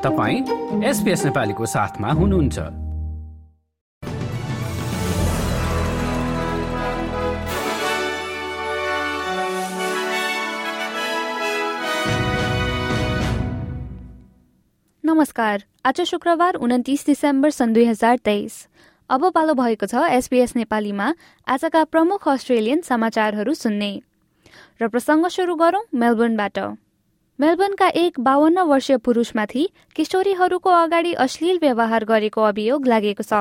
तपाईँ एसपिएस नेपालीको साथमा हुनुहुन्छ। नमस्कार। आज शुक्रबार उन्तिस डिसेम्बर सन् दुई हजार तेइस। अब पालो भएको छ एसपीएस नेपालीमा आजका प्रमुख अस्ट्रेलियन समाचारहरू सुन्ने। र प्रसङ्ग सुरु गरौं मेलबर्नबाट। मेलबर्नका एक बाहन्न वर्षीय पुरुषमाथि किशोरीहरूको अगाडि अश्लील व्यवहार गरेको अभियोग लागेको छ।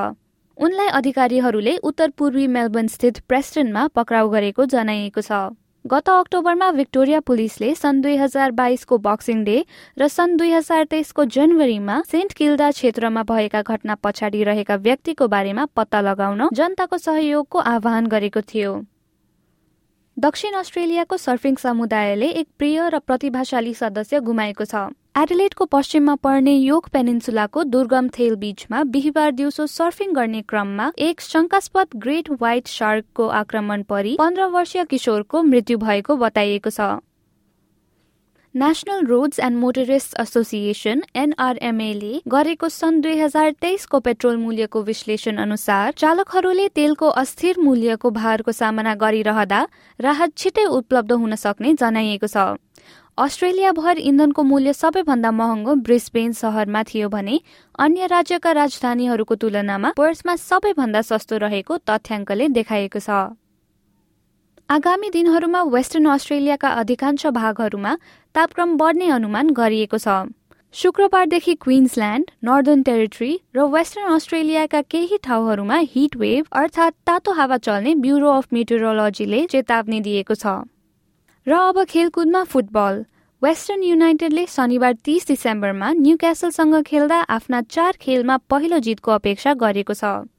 उनलाई अधिकारीहरूले उत्तर पूर्वी मेलबर्न स्थित प्रेस्टनमा पक्राउ गरेको जनाइएको छ। गत अक्टोबरमा विक्टोरिया पुलिसले सन् दुई हजार बाइसको बक्सिङ डे र सन् दुई हजार तेइसको जनवरीमा सेन्ट किल्डा क्षेत्रमा भएका घटना पछाडि रहेका व्यक्तिको बारेमा पत्ता लगाउन जनताको सहयोगको आह्वान गरेको थियो। दक्षिण अस्ट्रेलियाको सर्फिङ समुदायले एक प्रिय र प्रतिभाशाली सदस्य गुमाएको छ। एडिलेटको पश्चिममा पर्ने योक पेनिन्सुलाको दुर्गम थेल बीचमा बिहिबार दिउँसो सर्फिङ गर्ने क्रममा एक शंकास्पद ग्रेट व्हाइट शार्कको आक्रमण परि पन्ध्र वर्षीय किशोरको मृत्यु भएको बताइएको छ। National Roads and Motorist Association एनआरएमएले गरेको सन् दुई हजार तेइसको पेट्रोल मूल्यको विश्लेषण अनुसार चालकहरूले तेलको अस्थिर मूल्यको भारको सामना गरिरहँदा राहत छिटै उपलब्ध हुन सक्ने जनाइएको छ। अस्ट्रेलियाभर इन्धनको मूल्य सबैभन्दा महँगो ब्रिस्बेन सहरमा थियो भने अन्य राज्यका राजधानीहरूको तुलनामा पर्समा सबैभन्दा सस्तो रहेको तथ्याङ्कले देखाएको छ। आगामी दिनहरूमा वेस्टर्न अस्ट्रेलियाका अधिकांश भागहरूमा तापक्रम बढ्ने अनुमान गरिएको छ। शुक्रबारदेखि क्विन्सल्याण्ड नर्दर्न टेरिटरी र वेस्टर्न अस्ट्रेलियाका केही ठाउँहरूमा हिट वेभ अर्थात् तातो हावा चल्ने ब्युरो अफ मेटेरोलोजीले चेतावनी दिएको छ। र अब खेलकुदमा फुटबल। वेस्टर्न युनाइटेडले शनिबार तीस डिसेम्बरमा न्यू क्यासलसँग खेल्दा आफ्ना चार खेलमा पहिलो जितको अपेक्षा गरेको छ।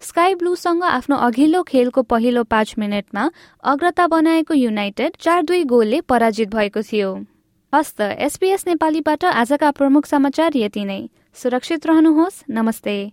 स्काई ब्लूसँग आफ्नो अघिल्लो खेलको पहिलो पाँच मिनटमा अग्रता बनाएको युनाइटेड चार दुई गोलले पराजित भएको थियो। हस्त एसपीएस नेपालीबाट आजका प्रमुख समाचार यति नै। सुरक्षित रहनुहोस्। नमस्ते।